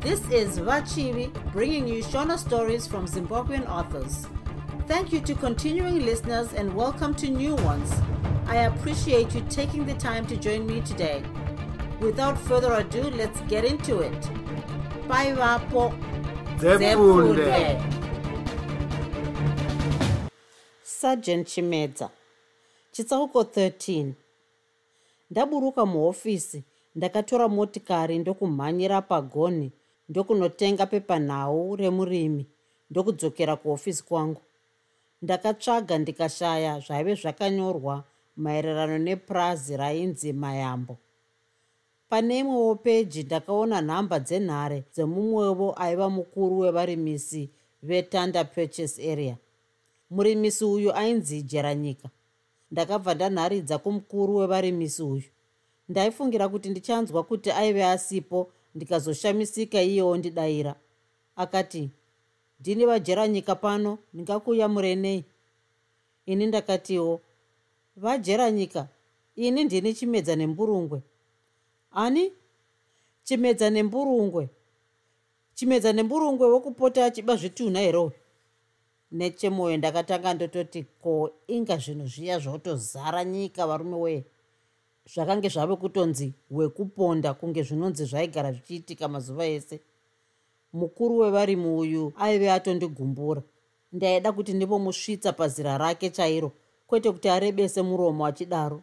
This is Vachivi bringing you Shona stories from Zimbabwean authors. Thank you to continuing listeners and welcome to new ones. I appreciate you taking the time to join me today. Without further ado, let's get into it. Bye, Vapo. Sergeant chimedza chitsauko 13 ndaburuka muhofisi ndakatora motikari ndokumhanyira pagoni ndokunotenga pepanhau remurimi ndokudzokera kuhofisi kwangu. Ndakatsvaga ndikashaya zvaive zvakanyorwa maererano nepurazi rainzi mayambo. Pane imwewo peji ndakaona nhamba dzenhare dzemumwevo aiva mukuru wevarimisi vetanda purchase area. Murimisi uyu ainzi jeranyika. Ndakabva ndanharidza kumukuru wevarimisi uyu. Ndaifungira kuti ndichanzwa kuti aive asipo ndikazoshamisika iyewo ndidayira. Akati ndini vajeranyika pano ndingakuyamurei ini ndakatiwo vajeranyika ini ndini chimedza nemburungwe ani? Chimedza nemburungwe chimedza nemburungwe wokupota achiba zvitunha herowe nechemwoyo ndakatanga ndototi ko inga zvinhu zviya zvotozara nyika varume weye zvakange zvave kutonzi wekuponda kunge zvinonzi zvaigara zvichiitika mazuva ese. Mukuru wevarimi uyu aive atondigumbura ndaida kuti ndivomusvitsa pazira rake chairo kwete kuti arebese muromo achidaro.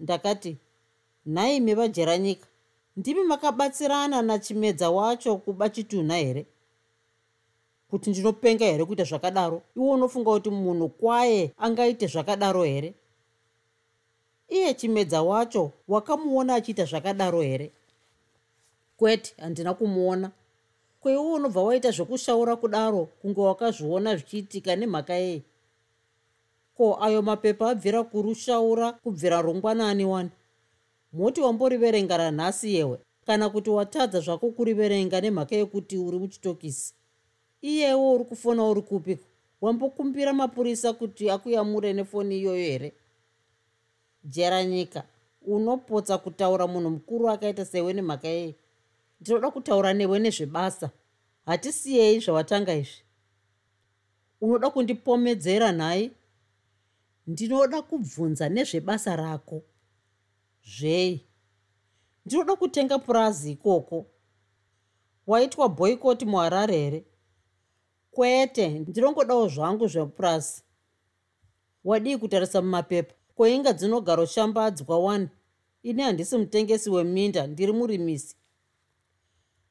Ndakati nhaimi vajeranyika ndimi makabatsirana nachimedza wacho kuba chitunha here? Kuti ndinopenga here kuita zvakadaro? Iwo unofunga kuti munhu kwaye angaite zvakadaro here iye chimedza wacho wakamuona achiita zvakadaro here? Kwete handina kumuona. Kweiwo unobva waita zvekushaura kudaro kunge wakazviona zvichiitika nemhaka yei? Ko ayo mapepa abvira kurushaura kubvira rungwanani wani? Moti wamboriverenga ranhasi yewe kana kuti watadza zvako kuriverenga nemhaka yekuti uri muchitokisi? Iyewo uri kufona uri kupiko wambokumbira mapurisa kuti akuyamure nefoni iyoyo here jeranyika unopotsa kutaura munhu mukuru akaita sewe nemhaka yei ndinoda kutaura newe nezvebasa hatisiyei zvawatanga izvi. Unoda kundipomedzera nhai? Ndinoda kubvunza nezvebasa rako. Zvei? Ndinoda kutenga purazi ikoko. Waitwa boycott muharare here? Kwete ndinongodawo zvangu zvepurasi wadii kutarisa mumapepa koinga dzinogaro-shambadzwa one ini handisi mutengesi weminda ndiri murimisi.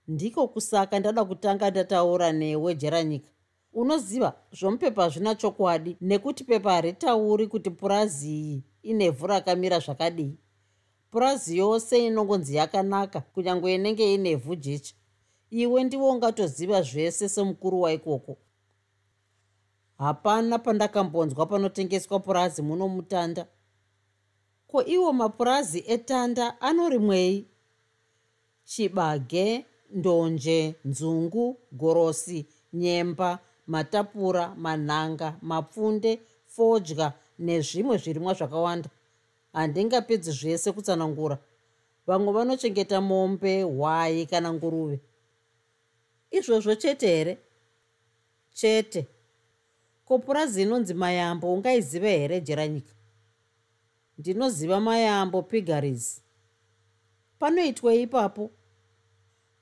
Ndiko kusaka ndada kutanga ndataura newe jeranyika. Unoziva zvomupepa hazvina chokwadi nekuti pepa haritauri kuti purazi iyi inevhu rakamira zvakadii. Purazi yose inongonzi yakanaka kunyange inenge inevhu jecha. Iwe ndiwo ungatoziva zvese semukuru waikoko hapana pandakambonzwa panotengeswa purazi muno mutanda. Ko iwo mapurazi etanda anorimwei chibage ndonje nzungu gorosi nyemba matapura manhanga mapfunde fodya nezvimwe zvirimwa zvakawanda. Handingapedzi zvese kutsanangura. Vamwe vanochengeta mombe hwai kana nguruve. Izvozvo chete here? Chete kopurazi inonzi mayambo ungaiziva here jeranyika? Ndinoziva mayambo pigaris. Panoitwa ipapo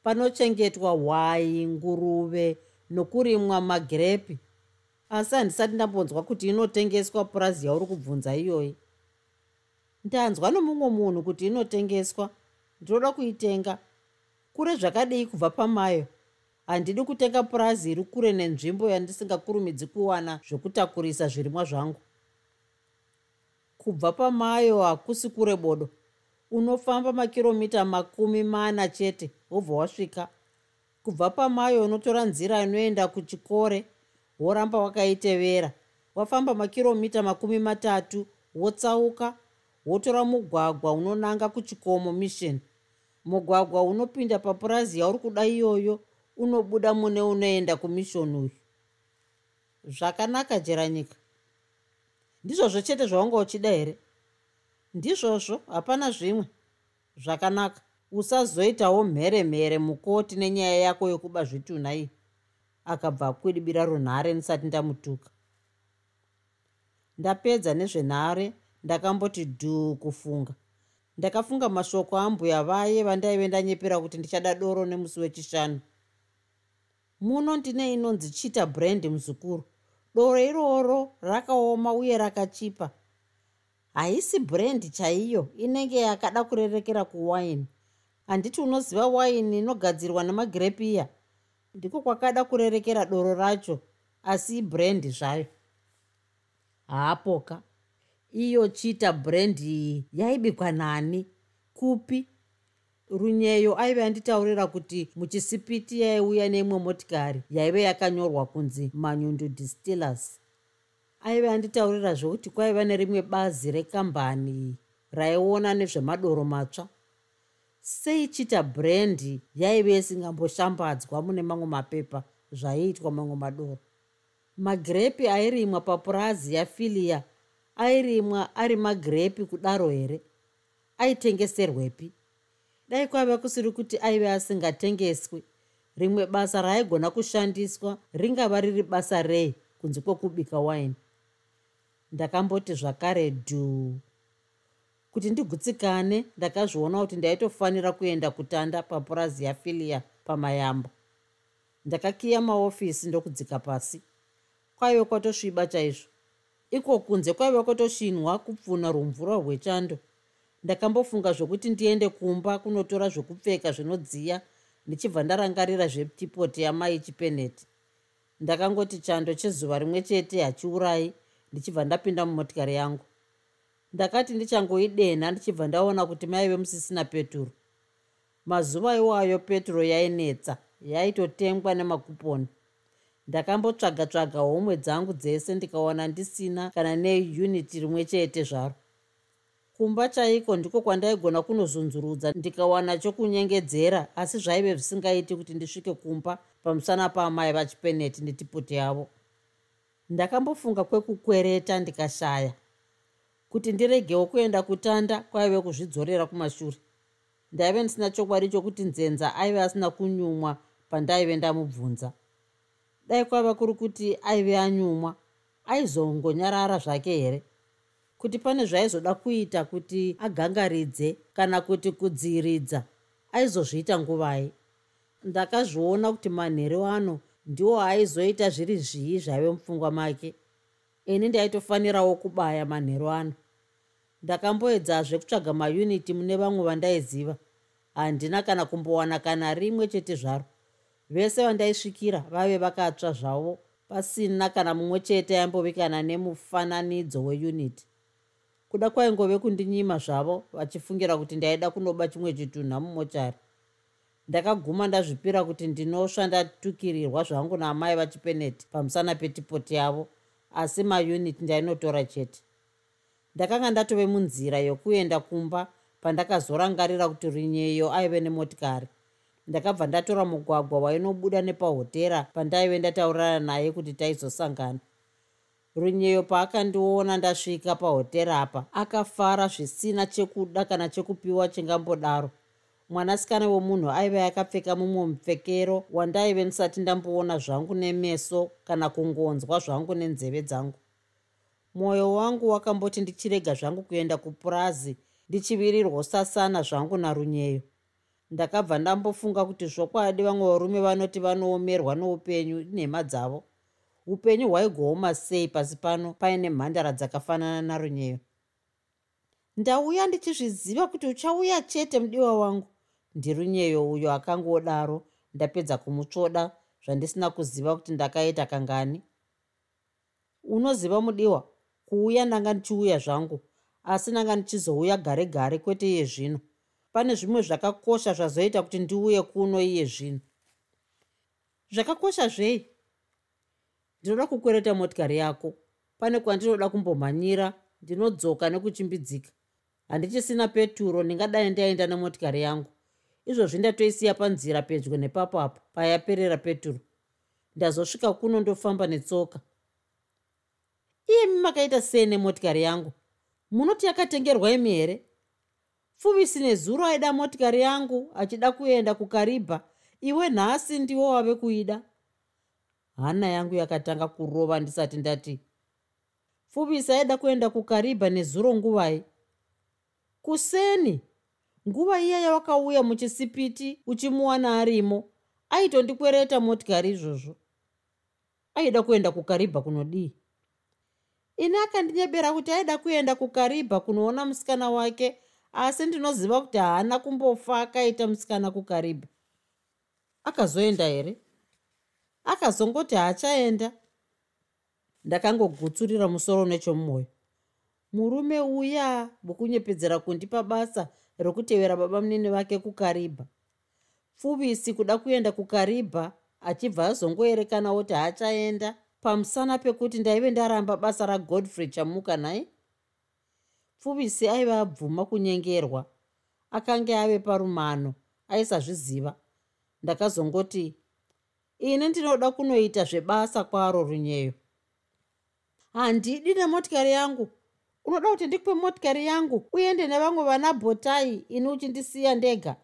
panochengetwa hwai nguruve nokurimwa magirepi. Asi handisati ndambonzwa kuti inotengeswa purazi yauri kubvunza iyoyi. Ndanzwa nomumwe munhu kuti inotengeswa. Ndinoda kuitenga. Kure zvakadii kubva pamayo handidi kutenga purazi iri kure nenzvimbo yandisingakurumidzi kuwana zvokutakurisa zvirimwa zvangu. Kubva pamayo hakusi kure bodo. Unofamba makiromita makumi mana chete wobva wasvika. Kubva pamayo unotora nzira inoenda kuchikore woramba wakaitevera. Wafamba makiromita makumi matatu wotsauka wotora mugwagwa unonanga kuchikomo mission. Mugwagwa unopinda papurazi yauri kuda iyoyo unobuda mune unoenda kumishoni uyu? Zvakanaka jeranyika. Ndizvozvo chete zvawanga uchida here? Ndizvozvo hapana zvimwe. Zvakanaka. Usazoitawo mhere mhere mukoti nenyaya yako yokuba zvitunha iyi akabva akwidibira runhare ndisati ndamutuka. Ndapedza nezvenhare ndakamboti dhuu kufunga. Ndakafunga mashoko ambuya vaye vandaive ndanyepera kuti ndichada doro nemusi wechishanu muno ndine inonzi chita brand muzukuru. Doro iroro rakaoma uye rakachipa. Haisi brand chaiyo inenge yakada kurerekera kuwaini. Handiti unoziva waini inogadzirwa nemagirepiya ndiko kwakada kurerekera doro racho asi ibrand zvayo. Haapoka. Iyo chita brand iyi yaibikwa nani? Kupi runyeyo aive anditaurira kuti muchisipiti yaiuya neimwe motikari yaive yakanyorwa kunzi manyundo distillers. Aive anditaurira zvokuti kwaiva nerimwe bazi rekambani raiona nezvemadoro matsva. Sei chita brendi yaive isingamboshambadzwa mune mamwe mapepa zvaiitwa mamwe madoro. Magirepi airimwa papurazi yafilia airimwa ari magirepi kudaro here? Aitengeserwepi dai kwaiva kusiri kuti aive asingatengeswi. Rimwe basa raaigona kushandiswa ringava riri basa rei kunze kwokubika waini? Ndakamboti zvakare dhuu kuti ndigutsikane ndakazviona kuti ndaitofanira kuenda kutanda papurazi yafilia pamayambo. Ndakakiya maofisi ndokudzika pasi. Kwaive kwatosviba chaizvo. Iko kunze kwaiva kwatoshinwa kupfuna rumvura rwechando ndakambofunga zvokuti ndiende kumba kunotora zvokupfeka zvinodziya ndichibva ndarangarira zvetipoti yamai chipeneti. Ndakangoti chando chezuva rimwe chete hachiurai ndichibva ndapinda mumotikari yangu. Ndakati ndichangoidenha ndichibva ndaona kuti maive musisina peturo. Mazuva iwayo peturo yainetsa yaitotengwa nemakuponi. Ndakambotsvaga tsvaga homwe dzangu dzese ndikaona ndisina kana neuniti rimwe chete zvaro kumba chaiko ndiko kwandaigona kunozunzurudza. Ndikawana chokunyengedzera asi zvaive zvisingaiti kuti ndisvike kumba pamusana paamai vachipeneti netipoti yavo. Ndakambofunga kwekukwereta ndikashaya kuti ndiregewo kuenda kutanda kwaive kuzvidzorera kumashure. Ndaive ndisina chokwadi chokuti nzenza aive asina kunyumwa pandaive ndamubvunza. Dai kwaiva kuri kuti aive anyumwa aizongonyarara zvake here kuti pane zvaaizoda kuita kuti agangaridze kana kuti kudziiridza aizozviita nguvai. Ndakazviona kuti manheru ano ndiwo aizoita zviri zvii zvaive mupfungwa make. Ini ndaitofanirawo kubaya manheru ano. Ndakamboedzazve kutsvaga mayuniti mune vamwe vandaiziva. Handina kana kumbowana kana rimwe chete zvaro. Vese vandaisvikira vave vakatsva zvavo pasina kana mumwe chete aimbovikana nemufananidzo weyuniti kuda kwaingove kundinyima zvavo vachifungira kuti ndaida kunoba chimwe chitunha mumochari. Ndakaguma ndazvipira kuti ndinosva ndatukirirwa zvangu naamai vachipeneti pamusana petipoti yavo asi mayuniti ndainotora chete. Ndakanga ndatove munzira yokuenda kumba pandakazorangarira kuti rinyeyo aive nemotikari. Ndakabva ndatora mugwagwa wainobuda nepahotera pandaive ndataurana naye kuti taizosangana runyeyo paakandiona ndasvika pahotera apa akafara zvisina chekuda kana chekupiwa chingambodaro. Mwanasikana womunhu aive akapfeka mumwe mupfekero wandaive ndisati ndamboona zvangu nemeso kana kungonzwa zvangu nenzeve dzangu. Mwoyo wangu wakamboti ndichirega zvangu kuenda kupurazi ndichivirirwo sasana zvangu narunyeyo. Ndakabva ndambofunga kuti zvokwadi vamwe varume vanoti vanoomerwa noupenyu nhema dzavo upenyu hwaigooma sei pasi pano paine mhandara dzakafanana narunyeyo ndauya ndichizviziva kuti uchauya chete mudiwa wangu. Ndirunyeyo uyo akangodaro ndapedza kumutsvoda zvandisina kuziva kuti ndakaita kangani. Unoziva mudiwa kuuya ndanga ndichiuya zvangu asi ndanga ndichizouya gare gare kwete iye zvino. Pane zvimwe zvakakosha zvazoita kuti ndiuye kuno iye zvino. Zvakakosha zvei ndinoda kukwereta motikari yako. Pane kwandinoda kumbomhanyira ndinodzoka nekuchimbidzika. Handichisina peturo ndingadai ndaenda nemotikari yangu. Izvozvi ndatoisiya panzira pedyo nepapo apo payaperera peturo. Ndazosvika kuno ndofamba netsoka. Iyemi makaita sei nemotikari yangu? Munoti yakatengerwa imi here? Pfuvisi nezuro aida motikari yangu achida kuenda kukaribha. Iwe nhasi ndiwo wave kuida hana yangu yakatanga kurova ndisati ndati pfuvisi aida kuenda kukaribha nezuro nguvai kuseni nguva iya yawakauya muchisipiti uchimuwana arimo aitondikwereta motikari izvozvo. Aida kuenda kukaribha kunodii? Ini akandinyebera kuti aida kuenda kukaribha kunoona musikana wake asi ndinoziva kuti haana kumbofa akaita musikana kukaribha. Akazoenda here akazongoti haachaenda. Ndakangogutsurira musoro nechomumwoyo murume uya wokunyepedzera kundipa basa rokutevera baba munini vake kukaribha. Pfuvisi kuda kuenda kukaribha achibva azongoerekana kuti haachaenda. Pamusana pekuti ndaive ndaramba basa ragodfrey chamuka nhai pfuvisi aiva abvuma kunyengerwa. Akanga ave parumano aisazviziva. Ndakazongoti ini ndinoda kunoita zvebasa kwaro runyeyo. Handidi nemotikari yangu. Unoda kuti ndikupe motikari yangu uende nevamwe vana bhotai ini uchindisiya ndega?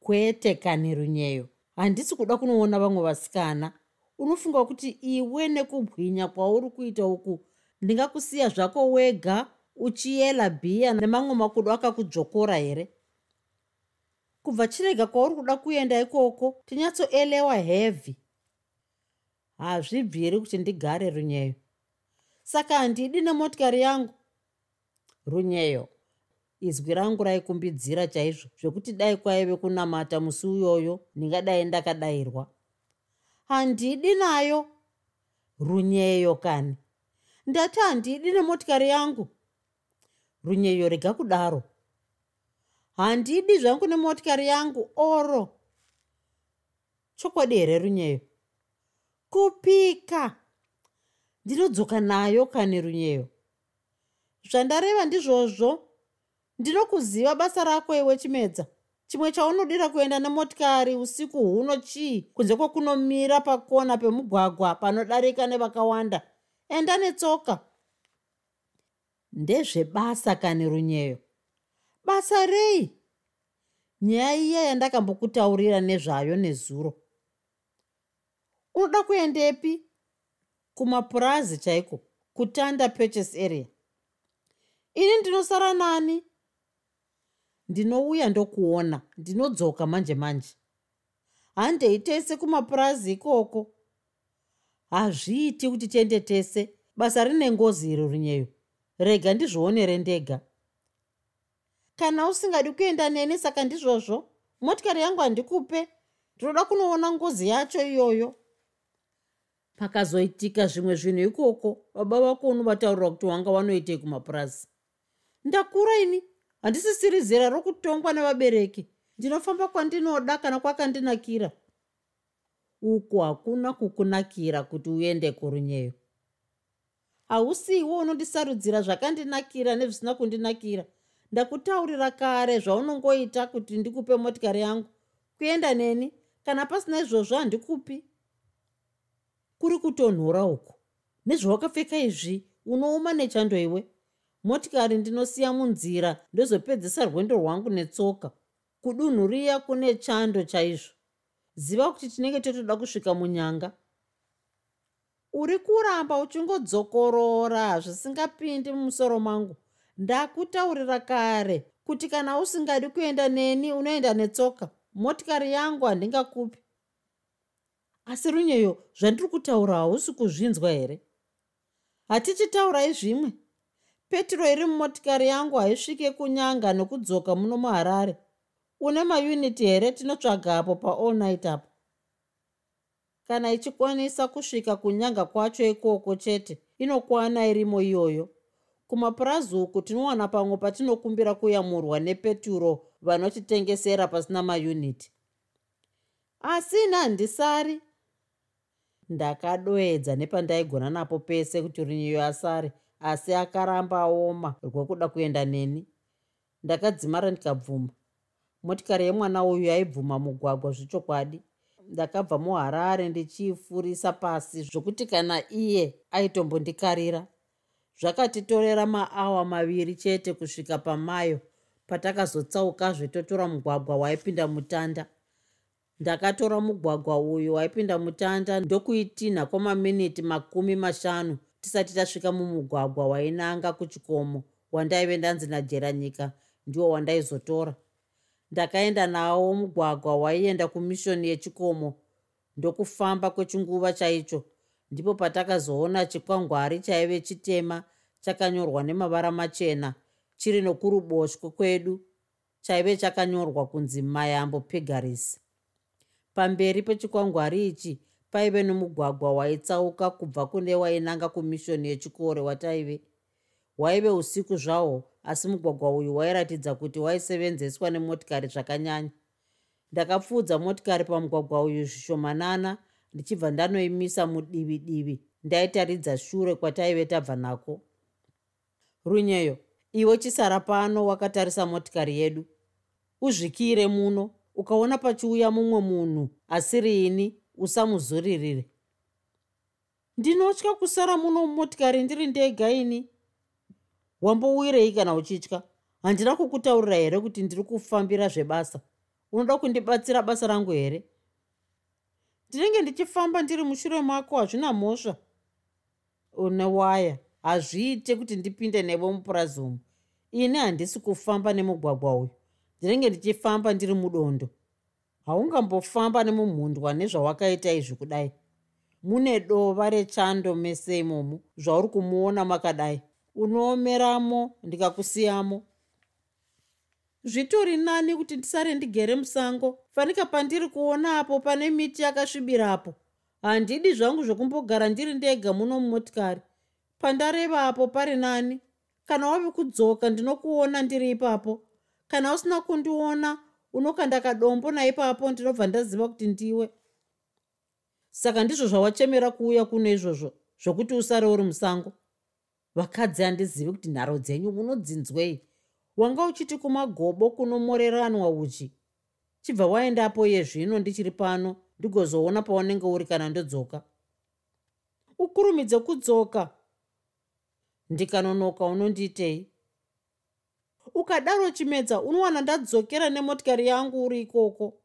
Kwete kani runyeyo. Handisi kuda kunoona vamwe vasikana. Unofunga kuti iwe nekubwinya kwauri kuita uku ndingakusiya zvako wega uchiyela bhiya nemamwe makudo akakudzvokora here kubva chirega kwauri kuda kuenda ikoko tinyatsoelewa hevhi hazvibviri kuti ndigare runyeyo. Saka handidi nemotikari yangu. Runyeyo izwi rangu raikumbidzira chaizvo zvekuti dai kwaive kunamata musi uyoyo ndingadai ndakadayirwa. Handidi nayo. Runyeyo kani. Ndati handidi nemotikari yangu. Runyeyo rega kudaro handidi zvangu nemotikari yangu oro. Chokwadi here runyeyo? Kupika. Ndinodzoka nayo kani runyeyo? Zvandareva ndizvozvo. Ndinokuziva basa rako iwe chimedza. Chimwe chaunodira kuenda nemotikari usiku huno chii? Kunze kwekunomira pakona pemugwagwa panodarika nevakawanda. Enda netsoka. Ndezvebasa kani runyeyo basa rei? Nyaya iya yandakambokutaurira nezvayo nezuro. Unoda kuendepi? Kumapurazi chaiko? Kutanda purchase area. Ini ndinosara nani? Ndinouya ndokuona ndinodzoka manje manje. Handei tese kumapurazi ikoko? Hazviiti kuti tiende tese. Basa rine ngozi iri runyeyo rega ndizvionere ndega kana usingadi kuenda neni saka ndizvozvo. Motikari yangu handikupe. Ndinoda kunoona ngozi yacho iyoyo. Pakazoitika zvimwe zvinhu ikoko baba vako unovataurira kuti wanga wanoitei kumapurazi. Ndakura ini. Handisisiri zera rokutongwa nevabereki. Ndinofamba kwandinoda kana kwakandinakira? Uku hakuna kukunakira kuti uende kurunyeyo hausiwo unondisarudzira zvakandinakira nezvisina kundinakira ndakutaurira kare zvaunongoita kuti ndikupe motikari yangu. Kuenda neni? Kana pasina izvozvo handikupi. Kuri kutonhora uku. Nezvawakapfeka izvi unouma nechando iwe? Motikari ndinosiya munzira ndozopedzisa rwendo rwangu netsoka. Kudunhu riya kune chando chaizvo. Ziva kuti tinenge totoda kusvika munyanga? Uri kuramba uchingodzokorora zvisingapindi mumusoro mangu ndakutaurira kare kuti kana usingadi kuenda neni unoenda netsoka motikari yangu handingakupi. Asi runyeyo zvandiri kutaura hausi kuzvinzwa here? Hatichitaurai zvimwe petro iri mumotikari yangu haisvike kunyanga nokudzoka muno muharare une mayuniti here tinotsvaga apo paall night apo? Kana ichikwanisa kusvika kunyanga kwacho ikoko chete inokwana irimo iyoyo kumapurazi uku tinowana pamwe patinokumbira kuyamurwa nepeturo vanotitengesera pasina mayuniti. Asi ina handisari. Ndakadoedza nepandaigona napo pese kuti runyeyo asare asi akaramba aoma. Rwekuda kuenda neni? Ndakadzimara ndikabvuma. Motikari yemwana uyu yaibvuma mugwagwa zvechokwadi. Ndakabva muharare ndichiifurisa pasi zvokuti kana iye aitombondikarira zvakatitorera maawa maviri chete kusvika pamayo patakazotsaukazve totora mugwagwa waipinda mutanda. Ndakatora mugwagwa uyu waipinda mutanda ndokuitinha kwamaminiti makumi mashanu tisati tasvika mumugwagwa wainanga kuchikomo wandaive ndanzi najeranyika ndiwo wandaizotora. Ndakaenda nawo mugwagwa waienda kumishoni yechikomo ndokufamba kwechinguva chaicho ndipo patakazoona chikwangwari chaive chitema chakanyorwa nemavara machena chiri nokuruboshwe kwedu chaive chakanyorwa kunzi mayambo pegaris pamberi pechikwangwari ichi paive nomugwagwa waitsauka kubva kune wainanga kumishoni yechikore wataive. Waive usiku zvahwo asi mugwagwa uyu wairatidza kuti waisevenzeswa nemotikari zvakanyanya. Ndakapfuudza motikari pamugwagwa uyu zvishomanana ndichibva ndanoimisa mudivi divi ndaitaridza shure kwataive tabva nako. Runyeyo iwe chisara pano wakatarisa motikari yedu. Uzvikire muno ukaona pachiuya mumwe munhu asiri ini usamuzuririre ndinotya kusara muno mumotikari ndiri ndega ini? Wambowirei kana uchitya? Handina kukutaurira here kuti ndiri kufambira zvebasa? Unoda kundibatsira basa rangu here ndinenge ndichifamba ndiri mushure mako hazvina mhosva. Une waya hazviite kuti ndipinde nevo mupurazumu ini handisi kufamba nemugwagwa uyu. Ndinenge ndichifamba ndiri mudondo. Haungambofamba nemumhundwa nezvawakaita izvi kudai. Mune dova rechando mese imomo zvauri kumuona makadai unoomeramo ndikakusiyamo zvitori nani kuti ndisare ndigere musango? Fanika pandiri kuona apo pane miti yakasvibirapo handidi zvangu zvokumbogara ndiri ndega muno mumotikari. Pandareva apo pari nani. Kana wave kudzoka ndinokuona ndiri ipapo. Kana usina kundiona unokanda kadombo naipapo ndinobva ndaziva kuti ndiwe. Saka ndizvo zvawachemera kuuya kuno izvozvo zvokuti usare uri musango. Vakadzi handizivi kuti nharo dzenyu munodzinzwei wanga uchiti kumagobo kunomoreranwa uchi? Chibva waendapo iye zvino ndichiri pano ndigozoona paunenge uri kana ndodzoka. Ukurumidze kudzoka. Ndikanonoka unondiitei? Ukadaro chimedza unowana ndadzokera nemotikari yangu uri ikoko.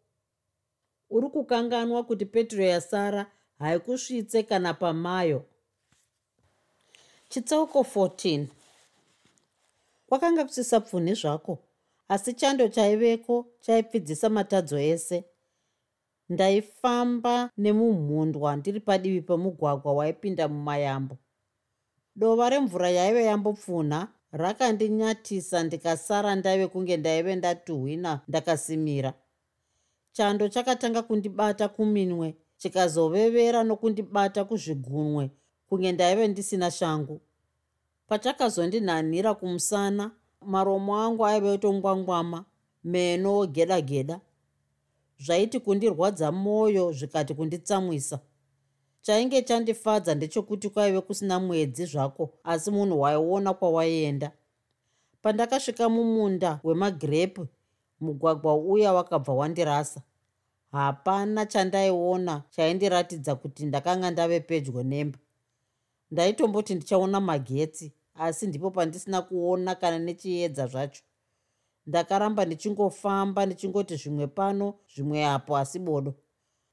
Uri kukanganwa kuti petro yasara haikusvitse kana pamayo. Chitsauko 14 kwakanga kusisa pfuni zvako asi chando chaiveko chaipfidzisa matadzo ese. Ndaifamba nemumhundwa ndiri padivi pemugwagwa waipinda mumayambo. Dova remvura yaive yambopfunha rakandinyatisa ndikasara ndaive kunge ndaive ndatuhwina ndakasimira. Chando chakatanga kundibata kuminwe chikazovevera nokundibata kuzvigunwe kunge ndaive ndisina shangu pachakazondinhanhira kumusana maromo angu aive otongwangwama meno ogeda geda zvaiti kundirwadza mwoyo zvikati kunditsamwisa. Chainge chandifadza ndechekuti kwaive kusina mwedzi zvako asi munhu waiona kwawaienda pandakasvika mumunda wemagirepu mugwagwa uya wakabva wandirasa. Hapana chandaiona chaindiratidza kuti ndakanga ndave pedyo nemba ndaitomboti ndichaona magetsi asi ndipo pandisina kuona kana nechiedza zvacho. Ndakaramba ndichingofamba ndichingoti zvimwe pano zvimwe apo asi bodo.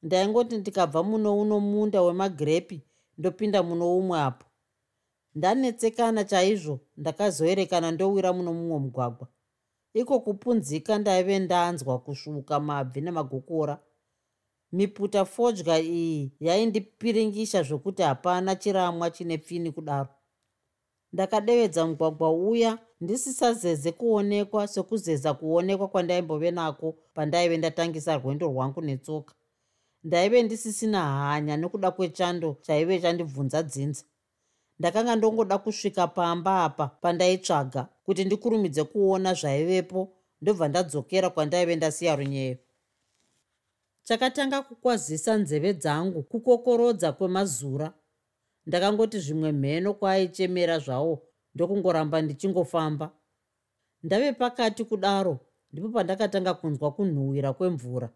Ndaingoti ndikabva muno uno munda wemagirepi ndopinda muno umwe apo. Ndanetsekana chaizvo ndakazoerekana ndowira muno mumwe mugwagwa. Iko kupunzika ndaive ndanzwa kusvuka mabvi nemagokora miputa fodya iyi yaindipiringisha zvokuti hapana chiramwa chine pfini kudaro. Ndakadevedza mugwagwa uya ndisisazeze kuonekwa sekuzeza kuonekwa kwandaimbove nako pandaive ndatangisa rwendo rwangu netsoka. Ndaive ndisisina hanya nekuda kwechando chaive chandibvunza dzinza. Ndakanga ndongoda kusvika pamba apa pandaitsvaga kuti ndikurumidze kuona zvaivepo ndobva ndadzokera kwandaive ndasiya runyeyo chakatanga kukwazisa nzeve dzangu kukokorodza kwemazura. Ndakangoti zvimwe mheno kwaaichemera zvawo ndokungoramba ndichingofamba. Ndave pakati kudaro ndipo pandakatanga kunzwa kunhuhwira kwemvura.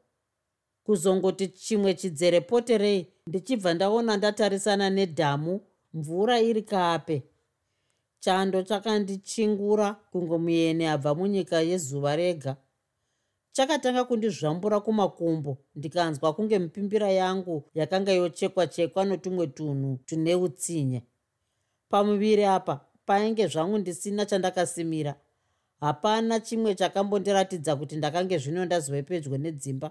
Kuzongoti chimwe chidzere poterei ndichibva ndaona ndatarisana nedhamu mvura iri kape. Chando chakandichingura kunge mueni abva munyika yezuva rega chakatanga kundizvambura kumakumbo ndikanzwa kunge mipimbira yangu yakanga yochekwa chekwa notumwe tunhu tune utsinya. Pamuviri apa painge zvangu ndisina chandakasimira. Hapana chimwe chakambondiratidza kuti ndakange zvino ndazove pedyo nedzimba.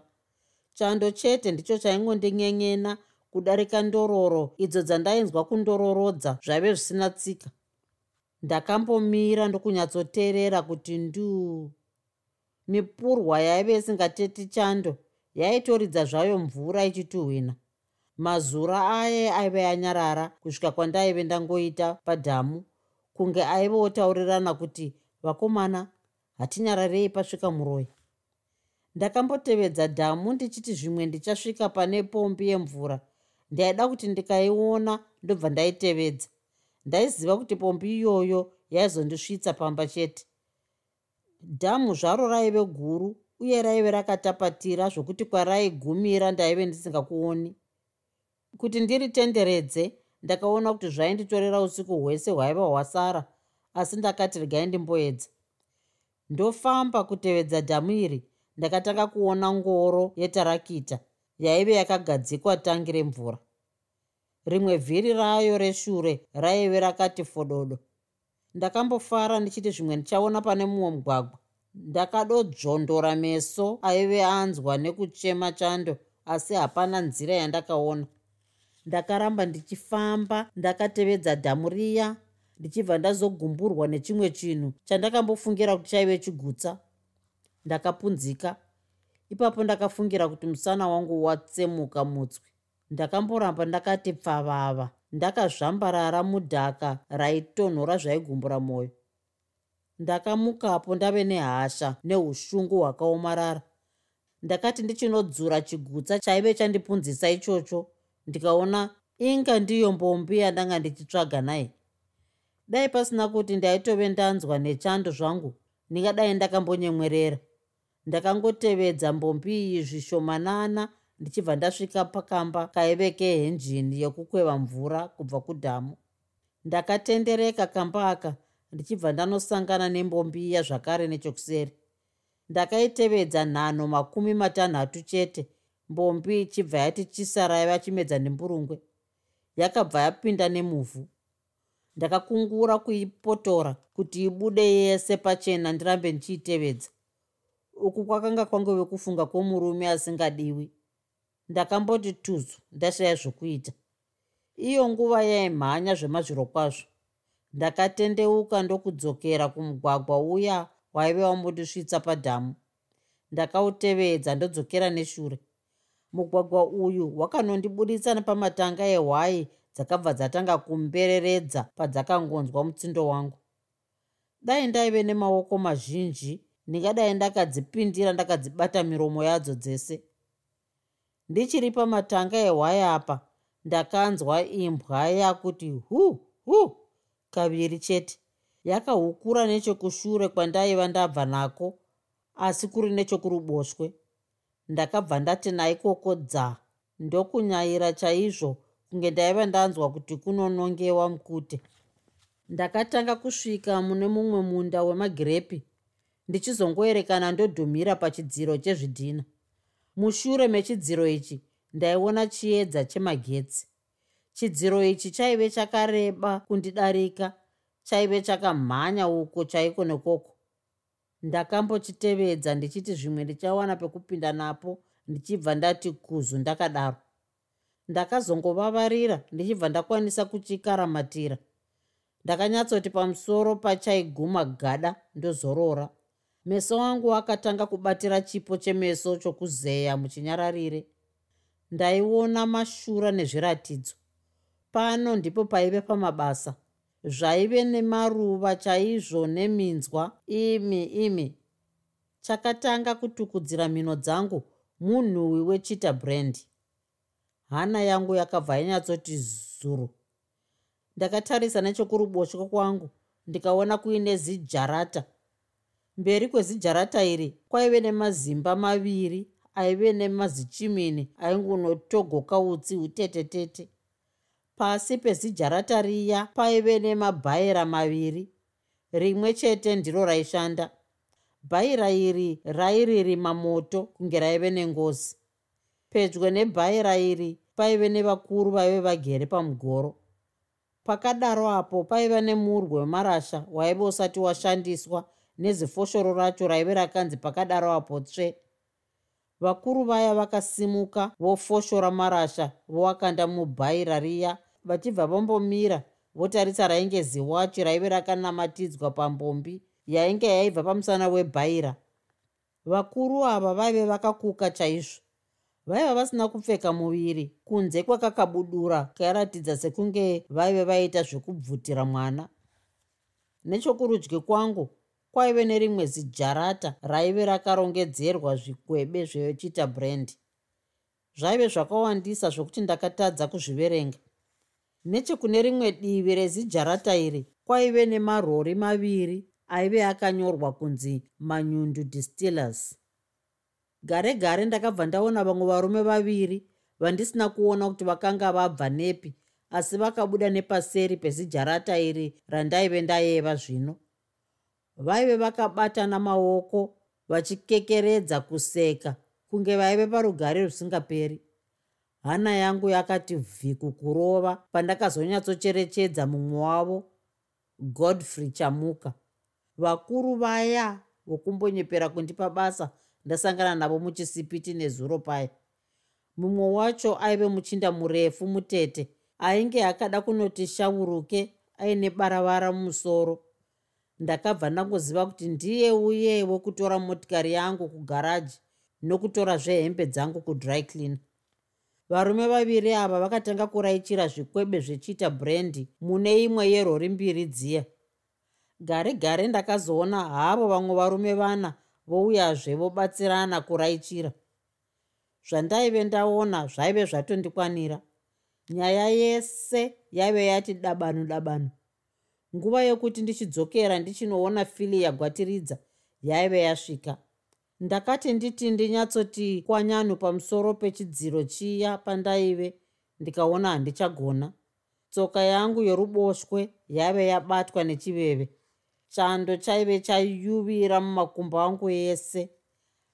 Chando chete ndicho chaingondinyenyena kudarika ndororo idzo dzandainzwa kundororodza zvaive zvisina tsika. Ndakambomira ndokunyatsoteerera kuti nduu mipurwa yaive isingateti chando yaitoridza zvayo mvura ichituhwina. Mazura aye aive anyarara kusvika kwandaive ndangoita padhamu kunge aive otaurirana kuti vakomana hatinyararei pasvika muroi ndakambotevedza dhamu ndichiti zvimwe ndichasvika pane pombi yemvura. Ndaida kuti ndikaiona ndobva ndaitevedza. Ndaiziva kuti pombi iyoyo yaizondisvitsa pamba chete dhamu zvaro raive guru uye raive rakatapatira zvokuti kwaraigumira ndaive ndisingakuoni. Kuti ndiritenderedze ndakaona kuti zvainditorera usiku hwese hwaiva hwasara asi ndakati regai ndimboedza. Ndofamba kutevedza dhamu iri ndakatanga kuona ngoro yetarakita yaive yakagadzikwa tangi remvura. Rimwe vhiri rayo reshure raive rakati fododo ndakambofara ndichiti zvimwe ndichaona pane mumwe mugwagwa. Ndakadodzvondora meso aive anzwa nekuchema chando asi hapana nzira yandakaona. Ndakaramba ndichifamba ndakatevedza dhamu riya ndichibva ndazogumburwa nechimwe chinhu chandakambofungira kuti chaive chigutsa. Ndakapunzika. Ipapo ndakafungira kuti musana wangu watsemuka mutswi. Ndakamboramba ndakati pfavava ndakazvambarara mudhaka raitonhora zvaigumbura mwoyo. Ndakamukapo ndave nehasha neushungu hwakaomarara. Ndakati ndichinodzura chigutsa chaive chandipunzisa ichocho ndikaona inga ndiyo mbombi yandanga ndichitsvaga naye. Dai pasina kuti ndaitove ndanzwa nechando zvangu ndingadai ndakambonyemwerera. Ndakangotevedza mbombi iyi zvishomanana ndichibva ndasvika pakamba kaive kehenjini yokukweva mvura kubva kudhamu. Ndakatendereka kamba aka ndichibva ndanosangana nembombi iya zvakare nechokuseri. Ndakaitevedza nhano makumi matanhatu chete mbombi ichibva yati chisaraiva chimedza nemburungwe yakabva yapinda nemuvhu. Ndakakungura kuipotora kuti ibude yese pachena ndirambe ndichiitevedza uku kwakanga kwangove kufunga kwomurume asingadiwi ndakamboti tuzu ndashaya zvokuita. Iyo nguva yaimhanya zvemazviro kwazvo. Ndakatendeuka ndokudzokera kumugwagwa uya waive wambondisvitsa padhamu. Ndakautevedza ndodzokera neshure. Mugwagwa uyu wakanondibuditsa nepamatanga ehwai dzakabva dzatanga kumbereredza padzakangonzwa mutsindo wangu. Dai ndaive nemaoko mazhinji ndingadai ndakadzipindira ndakadzibata miromo yadzo dzese ndichiri pamatanga ehwaya apa ndakanzwa imbwa yakuti hu hu kaviri chete. Yakahukura nechekushure kwandaiva ndabva nako asi kuri nechokuruboshwe. Ndakabva ndati naikoko dza ndokunyayira chaizvo kunge ndaiva ndanzwa kuti kunonongewa mukute. Ndakatanga kusvika mune mumwe munda wemagirepi ndichizongoerekana ndodhumira pachidziro chezvidhina mushure mechidziro ichi ndaiona chiedza chemagetsi. Chidziro ichi chaive chakareba kundidarika chaive chakamhanya uko chaiko nekoko. Ndakambochitevedza ndichiti zvimwe ndichawana pekupinda napo ndichibva ndati kuzu ndakadaro. Ndakazongovavarira ndichibva ndakwanisa kuchikaramatira. Ndakanyatsoti pamusoro pachaiguma gada ndozorora meso angu akatanga kubatira chipo chemeso chokuzeya muchinyararire. Ndaiona mashura nezviratidzo. Pano ndipo paive pamabasa. Zvaive nemaruva chaizvo neminzwa imi imi. Chakatanga kutukudzira mhino dzangu munhuwi wechita brand. Hana yangu yakabva yanyatsoti zuru. Ndakatarisa nechekuruboshwe kwangu ndikaona kuine zijarata mberi kwezijarata iri kwaive nemazimba maviri aive nemazichimini aingunotogoka utsi hutete tete pasi pezijarata riya paive nemabhaira maviri rimwe chete ndiro raishanda. Bhaira iri rairirima moto kunge raive nengozi. Pedyo nebhaira iri paive nevakuru vaive vagere pamugoro. Pakadaro apo paiva nemurwe wemarasha waive usati washandiswa nezifoshoro racho raive rakanzi pakadaro apo tsve. Vakuru vaya vakasimuka vofoshora marasha vowakanda mubhaira riya. Vachibva vambomira votarisa rainge ziwachi raive rakanamatidzwa pambombi yainge yaibva pamusana webhaira. Vakuru ava vaive vakakuka chaizvo. Vaiva vasina kupfeka muviri kunze kwakakabudura kairatidza sekunge vaive vaita zvekubvutira mwana. Nechokurudyi kwangu kwaive nerimwe zijarata raive rakarongedzerwa zvikwebe zvechita brand. Zvaive zvakawandisa zvokuti ndakatadza kuzviverenga. Nechekune rimwe divi rezijarata iri kwaive nemarori maviri aive akanyorwa kunzi manyundu distillers. Gare gare ndakabva ndaona vamwe varume vaviri vandisina kuona kuti vakanga vabva nepi asi vakabuda nepaseri pezijarata iri randaive ndayeva zvino vaive vakabatana maoko vachikekeredza kuseka kunge vaive parugare rusingaperi. Hana yangu yakati vhiku kurova pandakazonyatsocherechedza mumwe wavo godfrey chamuka. Vakuru vaya vokumbonyepera kundipa basa ndasangana navo muchisipiti nezuro paya. Mumwe wacho aive muchinda murefu mutete ainge akada kunoti shauruke aine baravara mumusoro ndakabva ndangoziva kuti ndiye uye wokutora motikari yangu kugaraji nokutora zvehembe dzangu kudry clean varume vaviri ava vakatanga kuraichira zvikwebe zvechiita brendi mune imwe yerori mbiri dziya. Gare gare ndakazoona havo vamwe varume vana vouyazve vobatsirana kuraichira zvandaive ndaona zvaive zvatondikwanira. Nyaya yese yaive yati dabanu dabanu nguva yokuti ndichidzokera ndichinoona fili yagwatiridza yaive yasvika. Ndakati nditi ndinyatsoti kwanyanu pamusoro pechidziro chiya pandaive ndikaona handichagona. Tsoka yangu yoruboshwe yaive yabatwa nechiveve. Chando chaive chayuvira mumakumbo angu ese.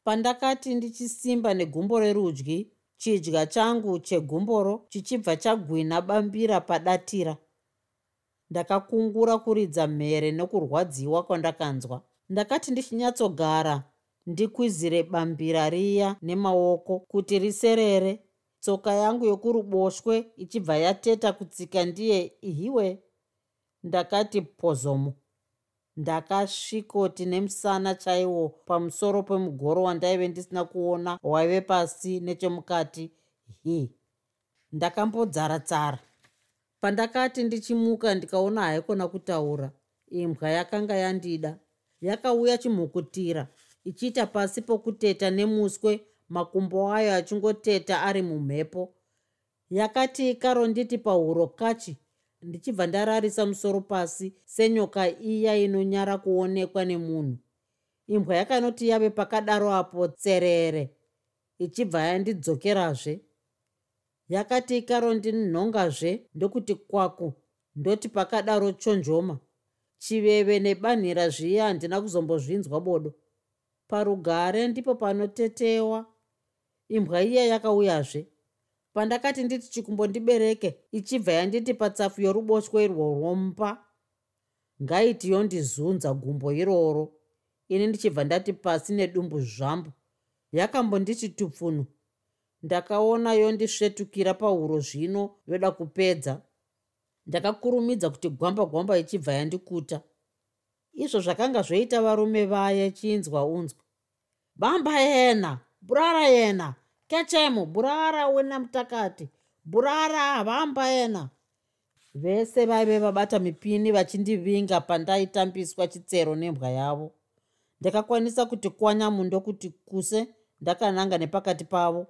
Pandakati ndichisimba negumbo rerudyi chidya changu chegumboro chichibva chagwina bambira padatira ndakakungura kuridza mhere nokurwadziwa kwandakanzwa. Ndakati ndichinyatsogara ndikwizire bambira riya nemaoko kuti riserere. Tsoka yangu yokuruboshwe ichibva yateta kutsika ndiye ihiwe. Ndakati pozomo. Ndakasvikoti nemusana chaiwo pamusoro pemugoro wandaive ndisina kuona waive pasi nechemukati hi ndakambodzara tsara pandakati ndichimuka ndikaona haikona kutaura imbwa yakanga yandida. Yakauya chimhukutira ichiita pasi pokuteta nemuswe makumbo ayo achingoteta ari mumhepo. Yakati ikaronditi pahuro kachi. Ndichibva ndararisa musoro pasi senyoka iya inonyara kuonekwa nemunhu. Imbwa yakanoti yave pakadaro apo tserere. Ichibva yandidzokerazve yakati ikarondinhongazve ndokuti kwaku ndoti pakadaro chonjoma. Chiveve nebanhira zviya handina kuzombozvinzwa bodo. Parugare ndipo panotetewa. Imbwa iya yakauyazve. Pandakati nditi chikumbondibereke ichibva yanditi patsafu yoruboshwe irworwompa ngaiti yondizunza gumbo iroro. Ini ndichibva ndati pasi nedumbu zvambo yakambonditi tupfunu ndakaona yondisvetukira pahuro zvino yoda kupedza. Ndakakurumidza kuti gwamba gwamba ichibva yandikuta. Izvo zvakanga zvoita varume vaya chinzwa unzwa bamba yena burara yena kechemu burara wena mutakati burara vamba yena. Vese vaive vabata mipini vachindivinga pandaitambiswa chitsero nembwa yavo. Ndakakwanisa kuti kwanyamu ndokuti kuse ndakananga nepakati pavo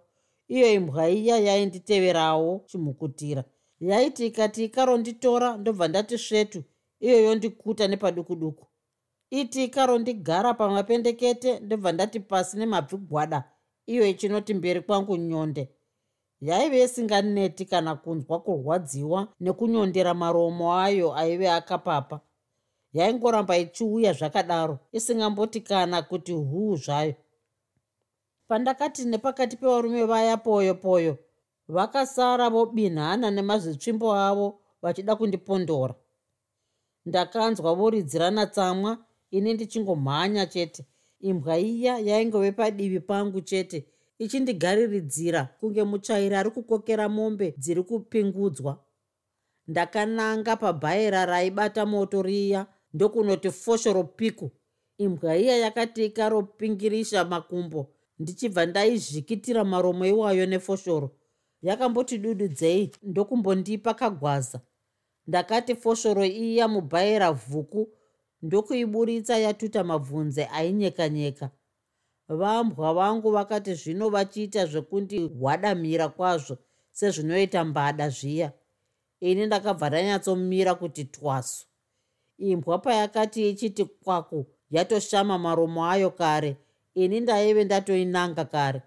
iyo imbwa iya yainditeverawo chimhukutira yaiti ikati ikaronditora ndobva ndati svetu iyo yondikuta nepaduku duku iti ikarondigara pamapendekete ndobva ndati pasi nemabvi gwada iyo ichinoti mberi kwangu nyonde. Yaive isinganeti kana kunzwa kurwadziwa nekunyondera maromo ayo aive akapapa. Yaingoramba ichiuya zvakadaro isingamboti kana kuti huu zvayo pandakati nepakati pevarume vaya poyo poyo vakasara vobinhana nemazvitsvimbo avo vachida kundipondora. Ndakanzwa voridzirana tsamwa ini ndichingomhanya chete. Imbwa iya yaingove padivi pangu chete ichindigariridzira kunge muchairi ari kukokera mombe dziri kupingudzwa. Ndakananga pabhaira raibata moto riya ndokunoti foshoro piku imbwa iya yakati ikaropingirisha makumbo ndichibva ndaizvikitira maromo iwayo nefoshoro. Yakamboti dududzei ndokumbondipa kagwaza. Ndakati foshoro iya mubhaira vhuku ndokuiburitsa yatuta mabvunze ainyekanyeka. Vambwa vangu vakati zvino vachiita zvekundihwadamira kwazvo sezvinoita mbada zviya. Ini ndakabva ndanyatsomira kuti twasu. Imbwa payakati ichiti kwaku yatoshama maromo ayo kare ini ndaive ndatoinanga kare.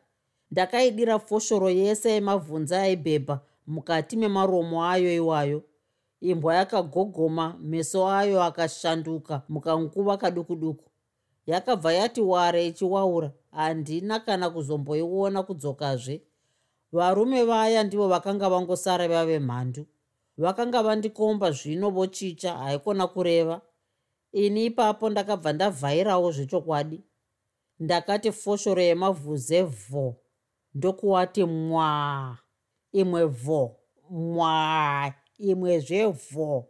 Ndakaidira foshoro yese yemabvunza aibhebha mukati memaromo ayo iwayo. Imbwa yakagogoma meso ayo akashanduka mukanguva kaduku duku yakabva yati ware ichiwaura handina kana kuzomboiona kudzokazve. Varume vaya ndivo vakanga vangosara vave mhandu. Vakanga vandikomba zvino vochicha haikona kureva. Ini ipapo ndakabva ndavhairawo zvechokwadi ndakati foshoro yemavhuze vho ndokuwati mwa imwe vho mwa imwezve vho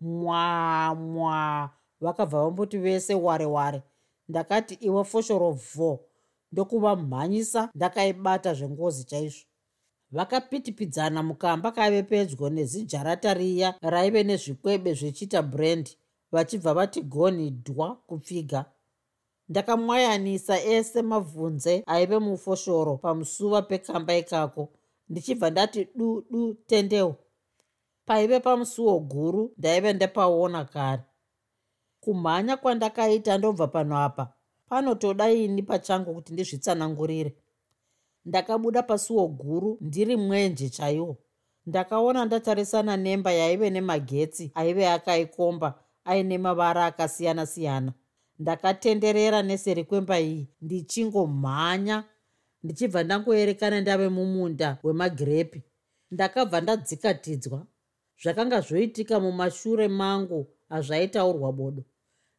mwa mwa. Vakabva vamboti vese ware ware. Ndakati iwe foshoro vho ndokuvamhanyisa ndakaibata zvengozi chaizvo. Vakapitipidzana mukamba kaive pedyo nezijarata riya raive nezvikwebe zvechiita brendi vachibva vati goni dhwa kupfiga ndakamwayanisa ese mabvunze aive mufoshoro pamusuva pekamba ikako. Ndichibva ndati du du tendeu. Paive pamusuwo guru ndaive ndapaona kare. Kumhanya kwandakaita ndobva pano apa panotoda ini pachangu kuti ndizvitsanangurire. Ndakabuda pasuwo guru ndiri mwenje chaiwo. Ndakaona ndatarisana nemba yaive nemagetsi aive akaikomba aine mavara akasiyana-siyana ndakatenderera neseri kwemba iyi. Ndichingomhanya ndichibva ndangoerekana ndave mumunda wemagirepi. Ndakabva ndadzikatidzwa. Zvakanga zvoitika mumashure mangu hazvaitaurwa bodo.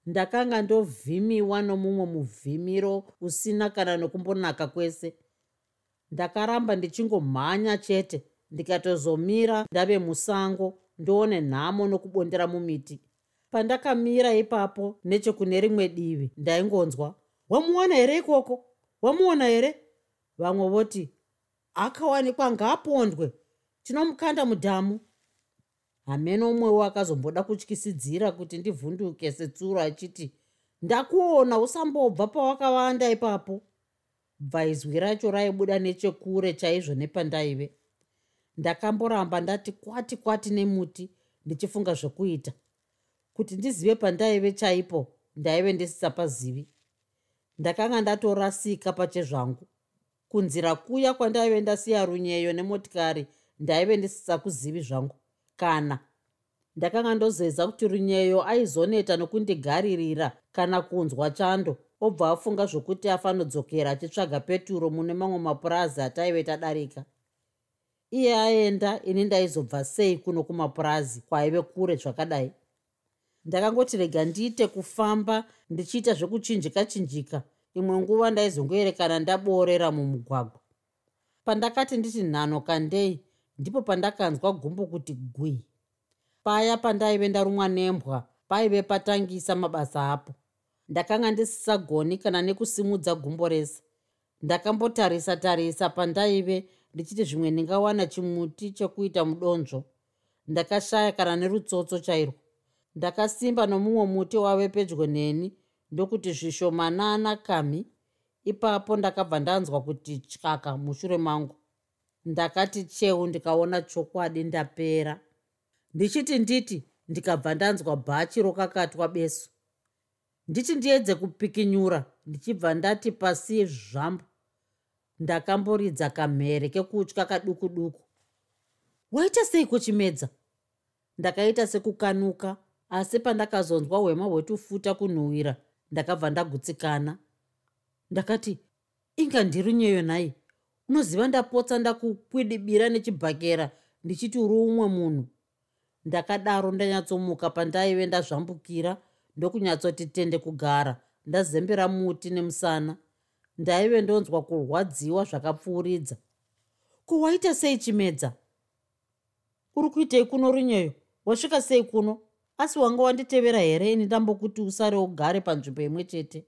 Ndakanga ndovhimiwa nomumwe muvhimiro usina kana nokumbonaka kwese. Ndakaramba ndichingomhanya chete ndikatozomira ndave musango ndoone nhamo nokubondera mumiti pandakamira ipapo nechekune rimwe divi ndaingonzwa wamuona here ikoko? Wamuona here? Vamwe voti akawanikwa ngaapondwe. Tinomukanda mudhamu. Hameno umwewo akazomboda kutyisidzira kuti ndivhunduke setsuro achiti ndakuona usambobva pawakavanda ipapo. Bva izwi racho raibuda nechekure chaizvo nepandaive. Ndakamboramba ndati kwati kwati nemuti ndichifunga zvokuita kuti ndizive pandaive chaipo ndaive ndisisapazivi ndakanga ndatorasika pachezvangu kunzira kuya kwandaive ndasiya runyeyo nemotikari ndaive ndisisakuzivi zvangu. Kana ndakanga ndozeza kuti runyeyo aizoneta nokundigaririra kana kunzwa chando obva afunga zvokuti afanodzokera achitsvaga peturo mune mamwe mapurazi ataive tadarika. Iye aenda ini ndaizobva sei kuno kumapurazi kwaive kure zvakadai ndakangoti rega ndiite kufamba ndichiita zvekuchinjika chinjika. Imwe nguva ndaizongoerekana ndaboorera mumugwagwa. Pandakati nditi nhano kandei ndipo pandakanzwa gumbo kuti gwii. Paya pandaive ndarumwa nembwa paive patangisa mabasa apo. Ndakanga ndisisagoni kana nekusimudza gumbo rese. Ndakambotarisa tarisa pandaive ndichiti zvimwe ndingawana chimuti chekuita mudonzvo. Ndakashaya kana nerutsotso chairwo ndakasimba nomumwe muti wave pedyo neni ndokuti zvishomanana kamhi ipapo ndakabva ndanzwa kuti tyaka mushure mangu. Ndakati cheu ndikaona chokwadi ndapera. Ndichiti nditi ndikabva ndanzwa bhachi rokakatwa besu. Nditi ndiedze kupikinyura ndichibva ndati pasi zvambo. Ndakamboridza kamhere kekutya kaduku duku. Waita seiko chimedza ndakaita sekukanuka asi pandakazonzwa hwema hwetufuta kunhuhwira ndakabva ndagutsikana. Ndakati inga ndirunyeyo nhai? Unoziva ndapotsa ndakukwidibira nechibhakera ndichiti uri umwe munhu? Ndakadaro ndanyatsomuka pandaive ndazvambukira ndokunyatsoti tende kugara ndazembera muti nemusana. Ndaive ndonzwa kurwadziwa zvakapfuuridza. Kuwaita sei chimedza? Uri kuitei kuno runyeyo wasvika sei kuno asi wanga wanditevera here ini ndambokuti usare ugare panzvimbo imwe chete?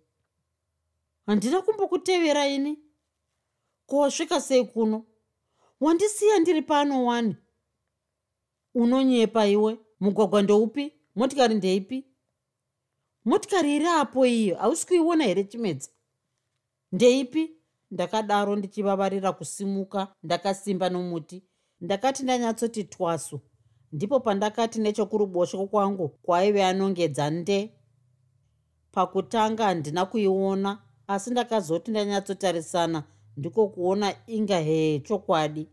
Handina kumbokutevera ini? Kowasvika sei kuno? Wandisiya ndiri pano wani? Unonyepa iwe? Mugwagwa ndoupi motikari ndeipi? Motikari iri apo iyo hausi kuiona here chimedza ndeipi? Ndakadaro ndichivavarira kusimuka ndakasimba nomuti ndakati ndanyatsoti twasu ndipo pandakati nechokuruboshwe kwangu kwaive anongedza nde pakutanga handina kuiona asi ndakazoti ndanyatsotarisana ndiko kuona inga hee chokwadi.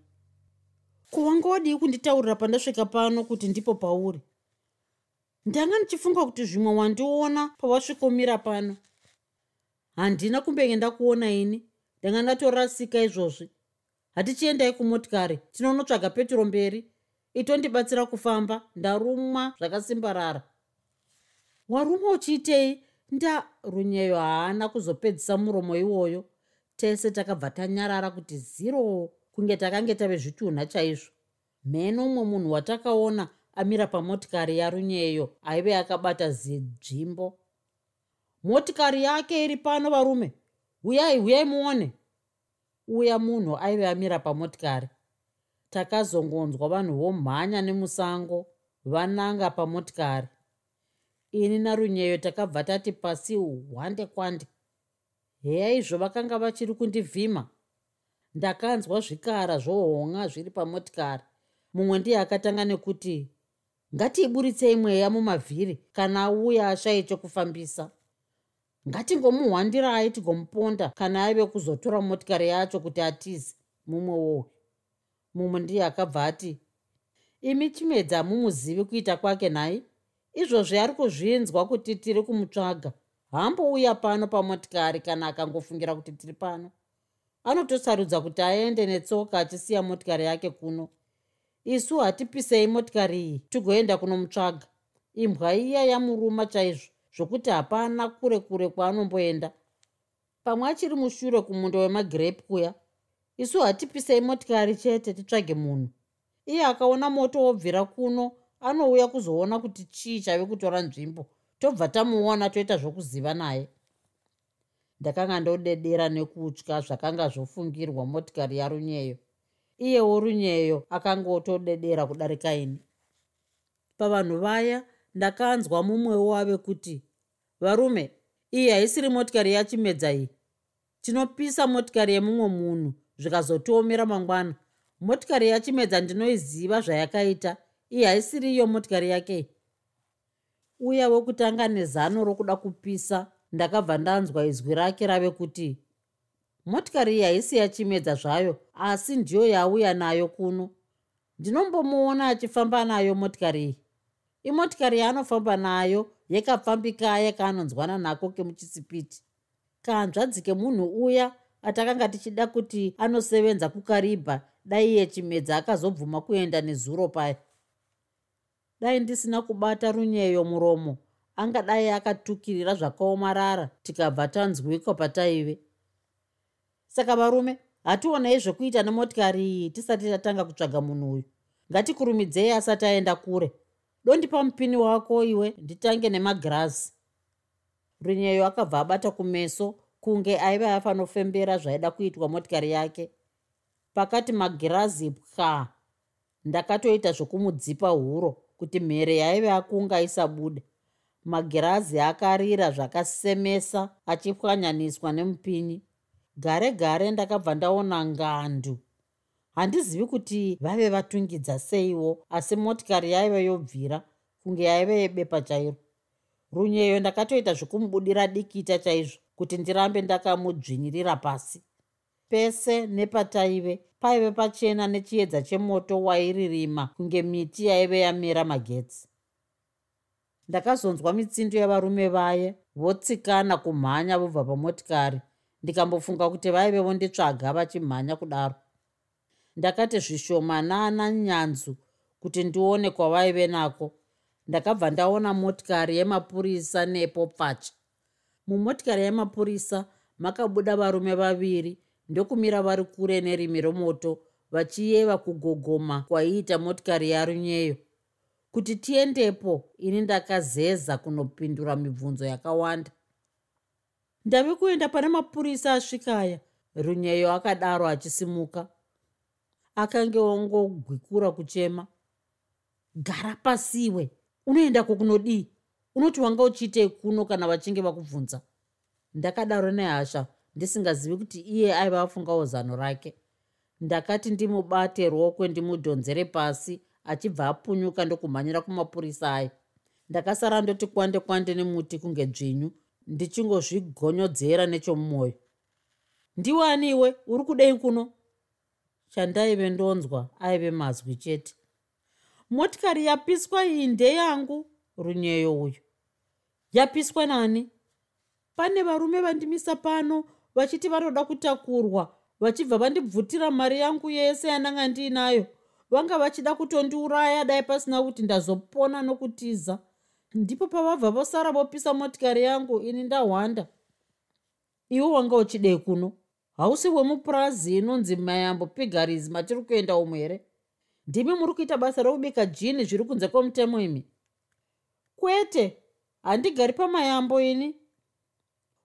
Kuwanga wadii kunditaurira pandasvika pano kuti ndipo pauri. Ndanga ndichifunga kuti zvimwe wandiona pawasvikomira pano. Handina kumbenge ndakuona ini ndanga ndatorasika izvozvi. Hatichiendai kumotikari tinonotsvaga petro mberi itondibatsira kufamba ndarumwa zvakasimbarara. Warumwa uchiitei? Nda runyeyo haana kuzopedzisa muromo iwoyo. Tese takabva tanyarara kuti ziro kunge takange tave zvitunha chaizvo. Mhene umwe munhu watakaona amira pamotikari yarunyeyo aive akabata zedzvimbo motikari yake iri pano varume. Uyai uyai muone. Uya munhu aive amira pamotikari takazongonzwa vanhu vomhanya nemusango vananga pamotikari. Ini narunyeyo takabva tati pasi hwande kwande. Heyaizvo vakanga vachiri kundivhima. Ndakanzwa zvikara zvohonga zviri pamotikari. Mumwe ndiye akatanga nekuti ngatiiburitsei mweya mumavhiri kana auya ashai chokufambisa. Ngatingomuhwandirai tigomuponda kana aive kuzotora motikari yacho kuti atize mumwe wohwe mumwe ndiye akabva ati imi chimedza mumuzivi kuita kwake nhai? Izvozvi ari kuzvinzwa kuti tiri kumutsvaga. Hambouya pano pamotikari kana akangofungira kuti tiri pano. Anotosarudza kuti aende netsoka achisiya motikari yake kuno. Isu hatipisei motikari iyi tigoenda kunomutsvaga. Imbwa iya yamuruma chaizvo zvokuti hapana kure kure kwaanomboenda pamwe achiri mushure kumundo wemagirepi kuya isu hatipisei motikari chete titsvage munhu. Iye akaona moto wobvira kuno anouya kuzoona kuti chii chave kutora nzvimbo. Tobva tamuona toita zvokuziva naye. Ndakanga ndodedera nekutya zvakanga zvofungirwa motikari yarunyeyo. Iyewo runyeyo akanga otodedera kudarika ini. Pavanhu vaya ndakanzwa mumwewo ave kuti varume iyi haisiri motikari yachimedza iyi. Tinopisa motikari yemumwe munhu zvikazotiomera mangwana. Motikari yachimedza ndinoiziva zvayakaita iyi haisiri iyo motikari yake. Uya wekutanga nezano rokuda kupisa ndakabva ndanzwa izwi rake rave kuti motikari iyi haisi yachimedza zvayo asi ndiyo yauya nayo kuno. Ndinombomuona achifamba nayo motikari iyi. Imotikari yaanofamba nayo yekapfambika yakaanonzwana nako kemuchisipiti. Kanzvadzi kemunhu uya atakanga tichida kuti anosevenza kukaribha dai yechimedza akazobvuma kuenda nezuro paya dai ndisina kubata runyeyo muromo angadai akatukirira zvakaomarara tikabva tanzwikwa pataive. Saka varume hationei zvekuita nemotikari iyi tisati tatanga kutsvaga munhu uyu. Ngatikurumidzei asati aenda kure. Dondipa mupini wako iwe nditange nemagirazi runyeyo akabva abata kumeso kunge aiva afanofembera zvaida kuitwa motikari yake. Pakati magirazi pwa ndakatoita zvokumudzipa huro kuti mhere yaive akunga isabude. Magirazi akarira zvakasemesa achipwanyaniswa nemupini gare gare ndakabva ndaona ngandu. Handizivi kuti vave vatungidza seiwo asi motikari yaive yobvira kunge yaive yebepa chairo. Runyeyo ndakatoita zvekumubudira dikita chaizvo kuti ndirambe ndakamudzvinyirira pasi. Pese nepataive paive pachena nechiedza chemoto wairirima kunge miti yaive yamera magetsi. Ndakazonzwa mitsindo yavarume vaye votsikana kumhanya vobva pamotikari ndikambofunga kuti vaive vonditsvaga vachimhanya kudaro. Ndakati zvishomanana nyanzu kuti ndione kwavaive nako ndakabva ndaona motikari yemapurisa nepo pacha mumotikari yemapurisa makabuda varume vaviri ndokumira vari kure nerimi romoto vachiyeva kugogoma kwaiita motikari yarunyeyo. Kuti tiendepo ini ndakazeza kunopindura mibvunzo yakawanda. Ndave kuenda pane mapurisa asvikaya runyeyo akadaro achisimuka. Akange wongogwikura kuchema. Gara pasiwe unoendako kunodii unoti wanga uchiitei kuno kana vachinge vakubvunza? Ndakadaro nehasha ndisingazivi kuti iye aiva afungawo zano rake. Ndakati ndimubate rokwe ndimudhonzere pasi achibva apunyuka ndokumhanyira kumapurisa aya. Ndakasara ndoti kwande kwande nemuti kunge dzvinyu ndichingozvigonyodzera nechomumwoyo. Ndiwaniwe uri kudei kuno? Chandaive ndonzwa aive mazwi chete. Motikari yapiswa iyi ndeyangu runyeyo uyu yapiswa nani? Pane varume vandimisa pano vachiti vanoda kutakurwa vachibva vandibvutira mari yangu yese yandanga ndiinayo vanga vachida kutondiuraya dai pasina kuti ndazopona nokutiza. Ndipo pavabva vosara vopisa motikari yangu ini ndahwanda. Iwe wanga uchidei kuno? Hausi wemupurazi inonzi mayambo pigaris matiri kuenda umu here? Ndimi muri kuita basa rokubika jini zviri kunze kwomutemo imi? Kwete handigari pamayambo ini.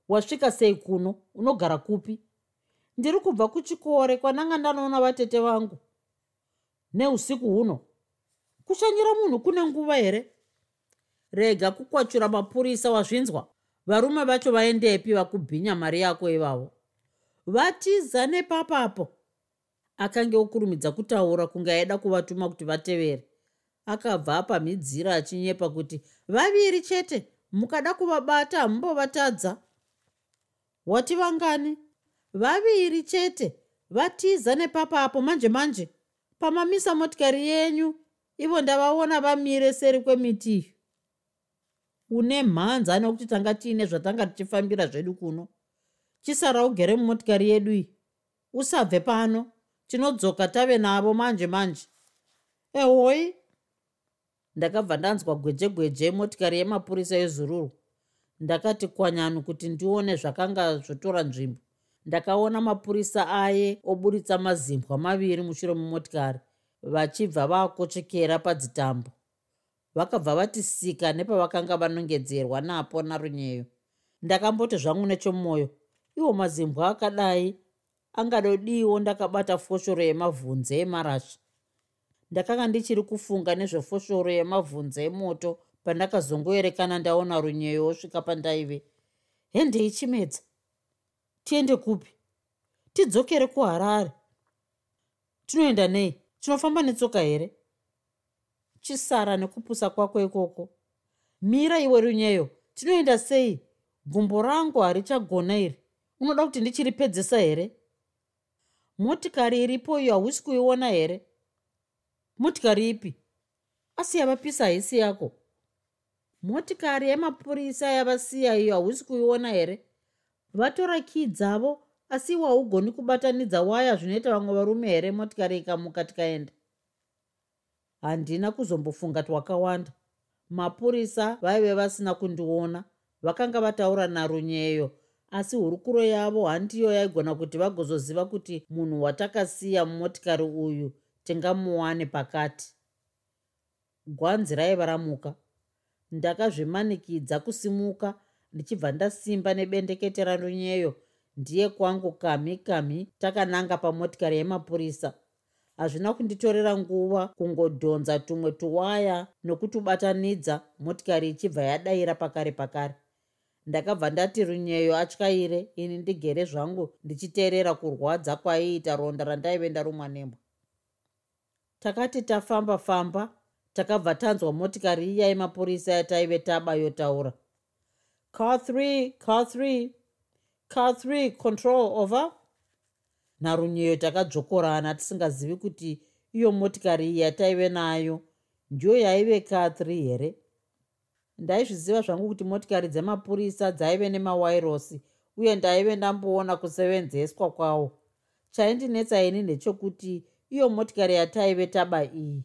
Wasvika sei kuno? Unogara kupi? Ndiri kubva kuchikore kwananga ndanoona vatete vangu. Neusiku huno? Kushanyira munhu kune nguva here? Rega kukwachura mapurisa wazvinzwa. Varume vacho vaendepi vakubhinya mari yako ivavo. Vatiza nepapapo akange okurumidza kutaura kunge aida kuvatuma kuti vatevere. Akabva apamhidzira achinyepa kuti vaviri chete mukada kuvabata hamumbovatadza wati vangani vaviri chete vatiza nepapapo manje manje pamamisa motikari yenyu ivo ndavaona vamire seri kwemiti. Iyo une mhanza nekuti tanga tiine zvatanga tichifambira zvedu kuno. Chisara ugere mumotikari yedu iyi. Usabve pano tinodzoka tave navo manje manje ehoi ndakabva ndanzwa gweje gweje motikari yemapurisa ezururu. Ndakati kwanyanu kuti ndione zvakanga zvotora nzvimbo. Ndakaona mapurisa aye oburitsa mazimbwa maviri mushure mumotikari vachibva vakochekera padzitambo. Vakabva vatisika nepavakanga vanongedzerwa napo narunyeyo. Ndakamboti zvangu nechomwoyo iwo mazimbwa akadai angadodiwo ndakabata foshoro yemavhunze emarasha ndakanga ndichiri kufunga nezvefoshoro yemavhunze emoto pandakazongoerekana ndaona runyeyo osvika pandaive. Hendei chimedza tiende kupi? Tidzokere kuharare. Tinoenda nei? Tinofamba netsoka here? Chisara nekupusa kwako ikoko. Mira iwe runyeyo tinoenda sei? Gumbo rangu harichagona iri. Unoda kuti ndichiripedzesa here? Motikari iripo iyo hausi kuiona here motikari ipi? Asi yavapisa haisi yako. Motikari yemapurisa yavasiya iyo hausi kuiona here? Vatora kii dzavo asi iwo haugoni kubatanidza waya zvinoita vamwe varume here motikari ikamuka tikaenda? Handina kuzombofunga twakawanda. Mapurisa vaive vasina kundiona vakanga vataura narunyeyo asi hurukuro yavo handiyo yaigona kuti vagozoziva kuti munhu watakasiya mumotikari uyu tingamuwane pakati. Gwanzi raiva ramuka. Ndakazvimanikidza kusimuka ndichibva ndasimba nebendekete ranunyeyo ndiye kwangu kamhi kamhi takananga pamotikari yemapurisa. Hazvina kunditorera nguva kungodhonza tumwe tuwaya nokutubatanidza motikari ichibva yadayira pakare pakare. Ndakabva ndati runyeyo atyaire ini ndigere zvangu ndichiteerera kurwadza kwaiita ronda randaive ndarumwa nembwa takati tafamba famba takabva tanzwa motikari iya yemapurisa yataive taba yotaura. Car 3 car 3 car 3 control over. Narunyeyo takadzokorana tisingazivi kuti iyo motikari iyi yataive nayo ndiyo yaive ka3 here? Ndaizviziva zvangu kuti motikari dzemapurisa dzaive nemawairosi uye ndaive ndamboona kusevenzeswa kwawo chaindinetsa ini ndechekuti iyo motikari yataive taba iyi.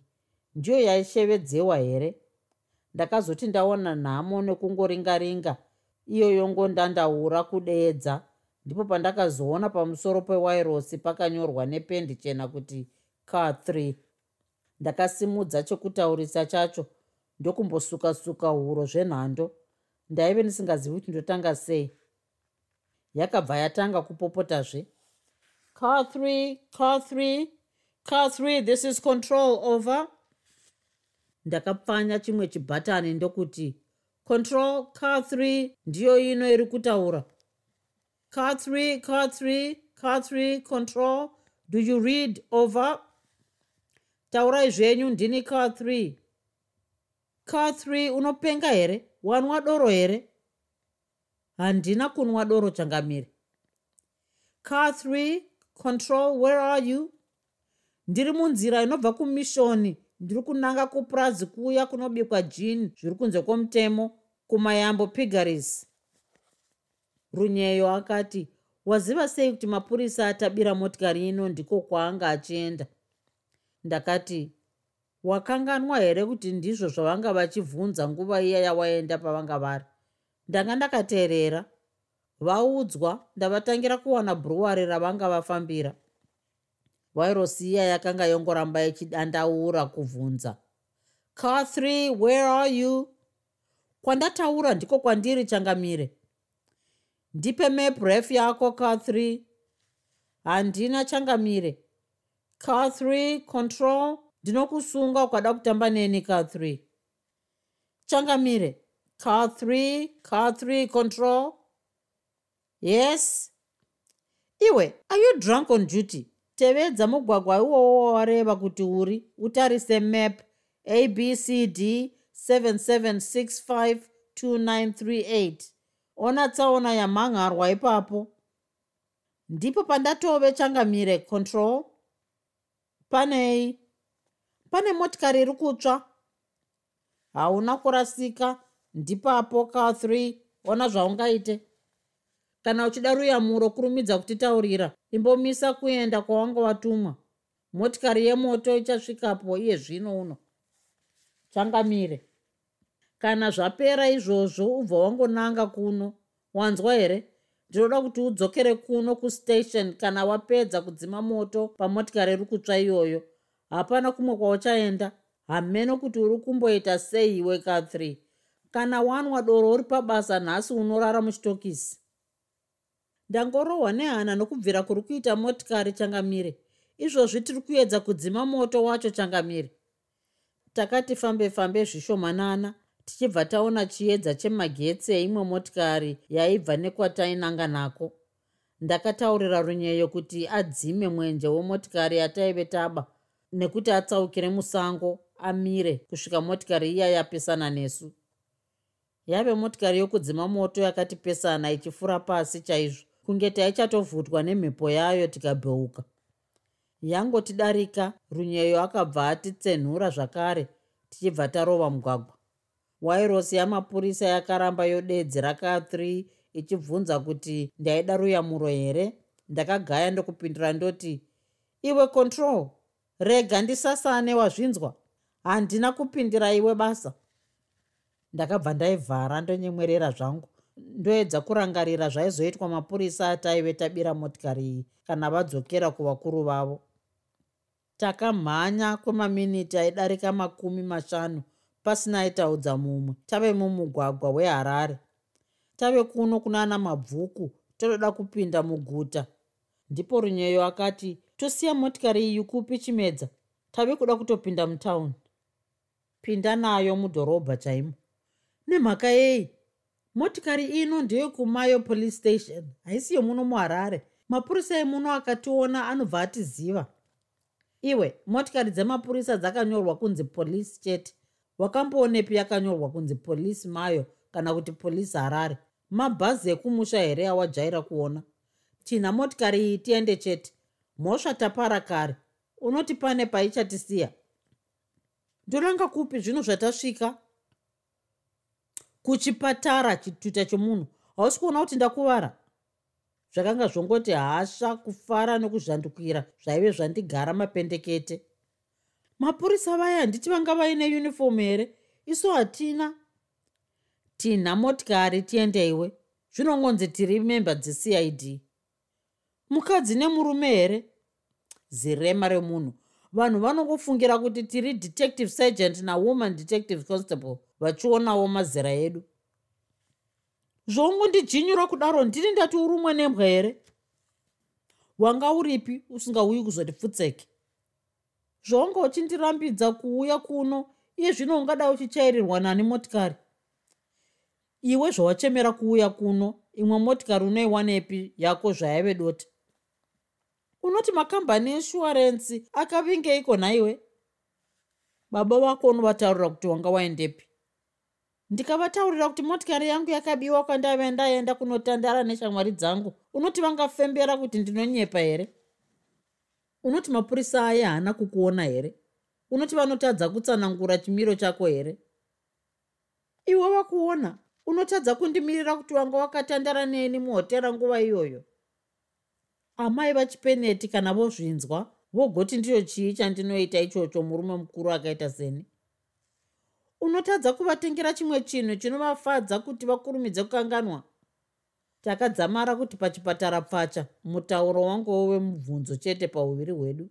Ndiyo yaishevedzewa here? Ndakazoti ndaona nhamo nekungoringaringa. Iyo yongondandaura kudeedza. Ndipo pandakazoona pamusoro pewairosi pakanyorwa nependi chena kuti car 3 ndakasimudza chekutaurisa chacho. Ndokumbosuka-suka huro zvenhando. Ndaive ndisingazivi kuti ndotanga sei. Yakabva yatanga kupopotazve. Car 3 car 3 car 3 this is control over. Ndakapfanya chimwe chibhatani ndokuti control car 3 ndiyo ino iri kutaura. Car 3 car 3 car 3 control. Do you read over? Taurai zvenyu ndini car 3 car 3 unopenga here? Wanwa doro here? Handina kunwa doro changamiri car 3 control where are you ndiri munzira inobva kumishoni. Ndiri kunanga kupurazi kuya kunobikwa jini zviri kunze kwomutemo kumayambo pigaris. Runyeyo akati waziva sei kuti mapurisa atabira motikari ino ndiko kwaanga achienda? Ndakati wakanganwa here kuti ndizvo zvavanga vachibvunza nguva iya yawaenda pavanga vari? Ndanga ndakateerera. Vaudzwa ndavatangira kuwana bhuruwari ravanga vafambira wairosiya yakanga yongoramba ichidandaura kuvhunza car 3 where are you? Kwandataura ndiko kwandiri changamire. Ndipe map ref yako car 3 handina changamire. Car 3 control. Ndinokusunga ukada kutamba neni car 3 changamire. Car 3 car 3 control. Yes. Iwe are you drunk on duty tevedza mugwagwa iwowo wawareva kuti uri utarise map abcd 77652938 ona tsaona yamhanharwa ipapo. Ndipo pandatove changamire control panei pane motikari iri kutsva. Hauna kurasika ndipapo car 3 ona zvaungaite kana uchida ruyamuro kurumidza kutitaurira imbomisa kuenda kwawanga watumwa motikari yemoto ichasvikapo iye zvino uno. Changamire. Kana zvapera izvozvo ubva wangonanga kuno. Wanzwa here? Ndinoda kuti udzokere kuno kustation kana wapedza kudzima moto pamotikari iri kutsva iyoyo. Hapana kumwe kwauchaenda. Hameno kuti uri kumboita sei iwe ka3 kana wanwa doro uri pabasa nhasi unorara muchitokisi ndangorohwa nehana nokubvira kuri kuita motikari changamire izvozvi tiri kuedza kudzima moto wacho changamire. Takati fambe fambe zvishomanana tichibva taona chiedza chemagetsi eimwe motikari yaibva nekwatainanga nako. Ndakataurira runyeyo kuti adzime mwenje wemotikari yataive taba nekuti atsaukire musango amire kusvika motikari iya yapesana nesu. Yave motikari yokudzima moto yakatipesana ichifura pasi chaizvo kunge taichatovhutwa nemhepo yayo tikabheuka. Yangotidarika runyeyo akabva atitsenhura zvakare tichibva tarova mugwagwa. Wairosi yamapurisa yakaramba yodedzi raka3 ichibvunza kuti ndaida ruyamuro here? Ndakagaya ndokupindura ndoti iwe control rega ndisasane wazvinzwa. Handina kupindira iwe basa ndakabva ndaivhara ndonyemwerera zvangu ndoedza kurangarira zvaizoitwa mapurisa ataive tabira motikari iyi kana vadzokera kuvakuru vavo. Takamhanya kwemaminiti aidarika makumi mashanu pasina aitaudza mumwe. Tave mumugwagwa weharare. Tave kuno kunana mabvuku totoda kupinda muguta. Ndipo runyeyo akati tosiya motikari iyi kupi chimedza? Tave kuda kutopinda mutauni. Pinda nayo mudhorobha chaimo. Nemhaka yei motikari ino ndeyekumayo police station. Haisi yomuno muharare. Mapurisa emuno akationa anobva atiziva. Iwe motikari dzemapurisa dzakanyorwa kunzi polisi chete wakamboonepi yakanyorwa kunzi polisi mayo kana kuti polisi harare. Mabhazi ekumusha here awajaira kuona? Tina motikari iyi tiende chete. Mhosva tapara kare. Unoti pane paichatisiya ndoranga kupi zvino zvatasvika kuchipatara chituta chomunhu. Hausi kuona kuti ndakuvara? Zvakanga zvongoti hasha kufara nokuzvandukira zvaive zvandigara mapendekete. Mapurisa vaya handiti vanga vaine yunifomu here? Isu hatina. Tina motikari tiendeiwe zvinongonzi tiri memba dzecid mukadzi nemurume here? Zirema remunhu. Vanhu vanongofungira kuti tiri detective sergent nawoman detective constable vachionawo mazera edu. Zvoungondijinyura kudaro ndini ndati urumwe nembwa here? Wanga uripi usingauyi kuzotifutseke zvaunga uchindirambidza kuuya kuno iye zvino ungada uchichairirwa nani motikari? Iwe zvawachemera kuuya kuno imwe motikari unoiwanepi yako zvayave dota. Unoti makambani eshuarensi akavingeiko nhaiwe? Baba vako unovataurira kuti wanga waendepi ndikavataurira kuti motikari yangu yakabiwa kwandave ndaenda kunotandara neshamwari dzangu. Unoti vangafembera kuti ndinonyepa here? Unoti mapurisa aya haana kukuona here? Unoti vanotadza kutsanangura chimiro chako here? Iwe vakuona unotadza kundimirira kuti wanga wakatandara neni muhotera nguva iyoyo? Amai vachipeneti kana vozvinzwa vogoti ndicho chii chandinoita ichocho murume mukuru akaita seni unotadza kuvatengera chimwe chinhu chinovafadza kuti vakurumidze kukanganwa? Takadzamara kuti pachipatara pfacha mutauro wangu wemubvunzo chete pauviri hwedu.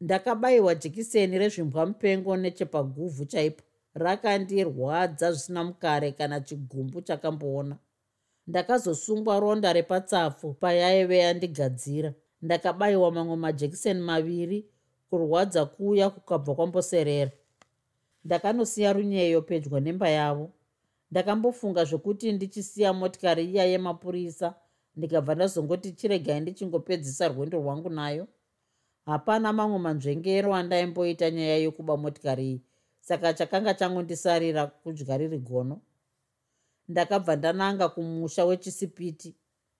Ndakabayiwa jekiseni rezvimbwa mupengo nechepaguvhu chaipo. Rakandirwadza zvisina mukare kana chigumbu chakamboona. Ndakazosungwa ronda repatsafu payaive yandigadzira. Ndakabayiwa mamwe majekiseni maviri kurwadza kuya kukabva kwamboserera ndakanosiya runyeyo pedyo nemba yavo. Ndakambofunga zvekuti ndichisiya motikari iya yemapurisa ndikabva ndazongoti chiregai ndichingopedzisa rwendo rwangu nayo. Hapana mamwe manzvengero andaimboita nyaya yokuba motikari iyi saka chakanga changondisarira kudya riri gono. Ndakabva ndananga kumusha wechisipiti.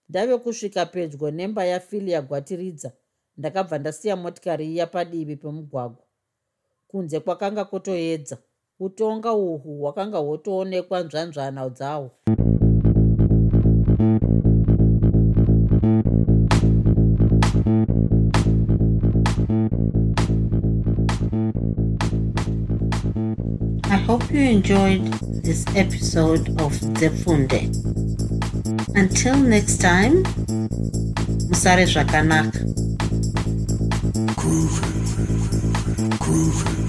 Ndave kusvika pedyo nemba yafilia gwatiridza ndakabva ndasiya motikari iya padivi pemugwagwa kunze kwakanga kutoedza utonga uhwu hwakanga hwotoonekwa nzvanzvana dzahwo I hope you enjoyed this episode of Zefunde. Until next time, Musare Zvakanaka. Groovy. Groovy.